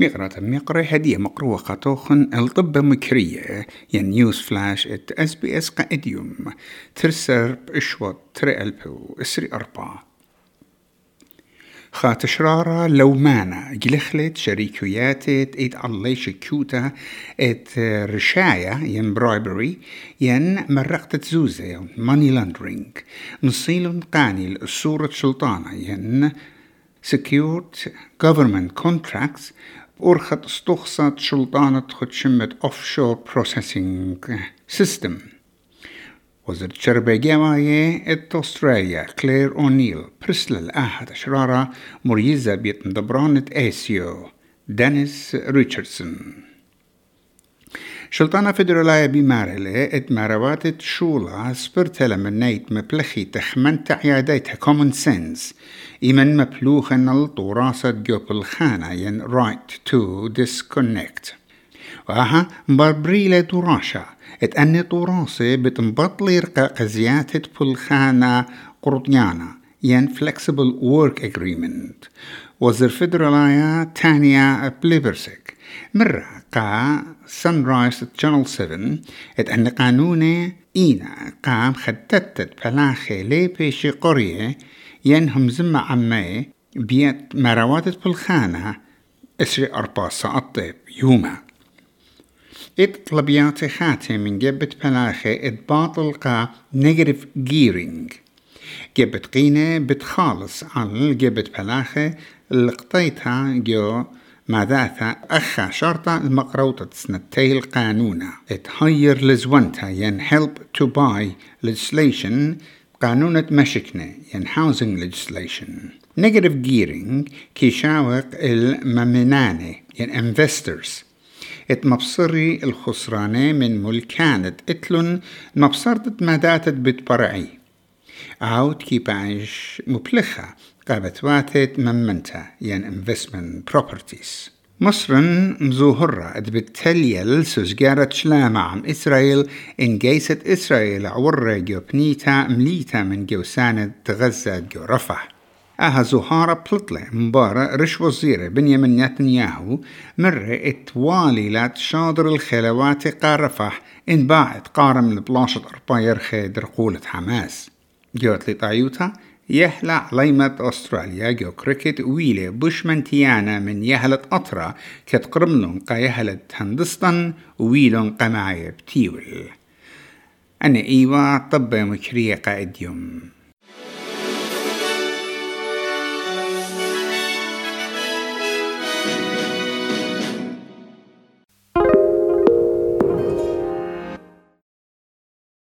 مقرة مقرة هدية مقروة قطوخن الطب مكرية ين نيوز فلاش إت إس بي إس قائديوم ترسر باشوط تري ألبو إسري أربعة. خاتشرارة لو مانا جلخلت شريكياتت ات الله شكوتا إت رشاية ين برايبري ين مرقت زوزة ماني لاندرينج نصيل قاني الصورة سلطانة ين secured government contracts أرخت استخصت شلطانة خدشمة offshore processing system. وزير شربة جواية إت أستراليا كلير أونيل برسل الأحد أشرارة مريزة بيت دبرانة آسيو دانيس ريتشاردسون. شلطانة فدرالايا بمارلة ات ماروات شولا سبرتلا من نيت مبلخي تخمن تعياديتها common sense. إيمن مبلوخ أن الطوراسة جوب الخانة ين right to disconnect. وها بربريلة دراشة ات أني طوراسة بتنبطلي رقاق زيادة بلخانة قرطيانا ين flexible work agreement. وزر فدرالايا تانيا بليبرسك مرة قا سانرايز channel 7 ات أن قانوني إينا قام خدتت بلاخي لي بيشي قرية ينهم زمة عمي بيت مروات بالخانة إسري أربع ساعات يوما ات طلبياتي خاتي من جبت بلاخي ات باطل قا نيجاتيف جيرينج جبت قينة بتخالص عن جبت بلاخي اللي قطيتها جو ماذاثا أخا شرطة المقروطة سنتي القانونة. اتهير لزونتا ين help to buy legislation. قانونة مشكنة ين housing legislation. Negative gearing كي شاوق الممنانة ين investors. ات مبصري الخسرانة من ملكانة. اتلن مبصرت ماداتت بتبرعي عود كي بعيش مبلخة قابت واتت ممنتا ين investment properties. مصر مزوهرة بالتليل سوزجارة شلامة عم إسرائيل إن جيست إسرائيل عورة جو بنيتا مليتا من جو سانة غزة جو رفح أها زهارة بلطلة مبارة رش وزيرة بنيامين نتنياهو مرة اتوالي لات شاطر الخلوات قارفح إن باعت قارم لبلاشة أرباير خيدر قولة حماس جوت لطايوتا يهلع ليمة أستراليا جو كريكت ويلي بوشمن تيانا من يهلت أطرا كتقرملون قا يهلت هندستان ويلون قماية بتيول أنا إيوا طب مكرية قائد يوم